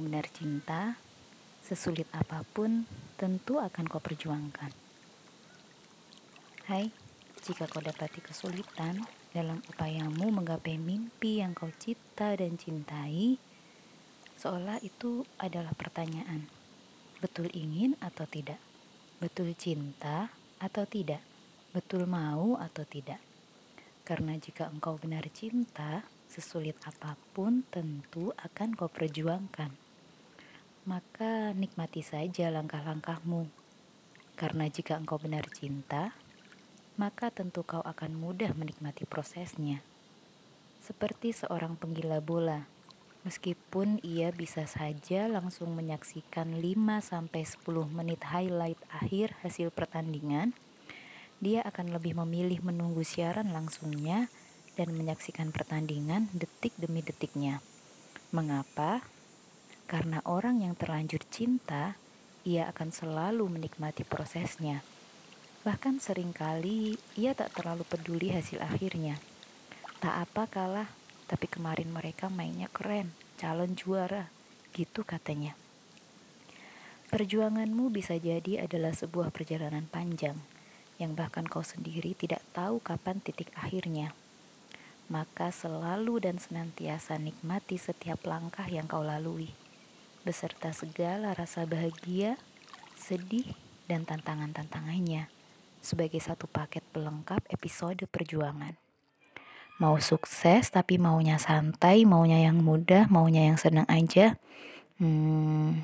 benar cinta, sesulit apa pun tentu akan kau perjuangkan. Hai, jika kau dapati kesulitan dalam upayamu menggapai mimpi yang kau cipta dan cintai, seolah itu adalah pertanyaan. Betul ingin atau tidak? Betul cinta atau tidak? Betul mau atau tidak? Karena jika engkau benar cinta, sesulit apa pun tentu akan kau perjuangkan. Maka nikmati saja langkah-langkahmu. Karena jika engkau benar cinta, maka tentu kau akan mudah menikmati prosesnya. Seperti seorang penggila bola, meskipun ia bisa saja langsung menyaksikan 5-10 menit highlight akhir hasil pertandingan, dia akan lebih memilih menunggu siaran langsungnya dan menyaksikan pertandingan detik demi detiknya. Mengapa? Karena orang yang terlanjur cinta, ia akan selalu menikmati prosesnya. Bahkan sering kali ia tak terlalu peduli hasil akhirnya. Tak apa kalah, tapi kemarin mereka mainnya keren, calon juara, gitu katanya. Perjuanganmu bisa jadi adalah sebuah perjalanan panjang yang bahkan kau sendiri tidak tahu kapan titik akhirnya. Maka selalu dan senantiasa nikmati setiap langkah yang kau lalui, beserta segala rasa bahagia, sedih, dan tantangan-tantangannya sebagai satu paket pelengkap episode perjuangan. Mau sukses tapi maunya santai, maunya yang mudah, maunya yang senang aja. Hmm,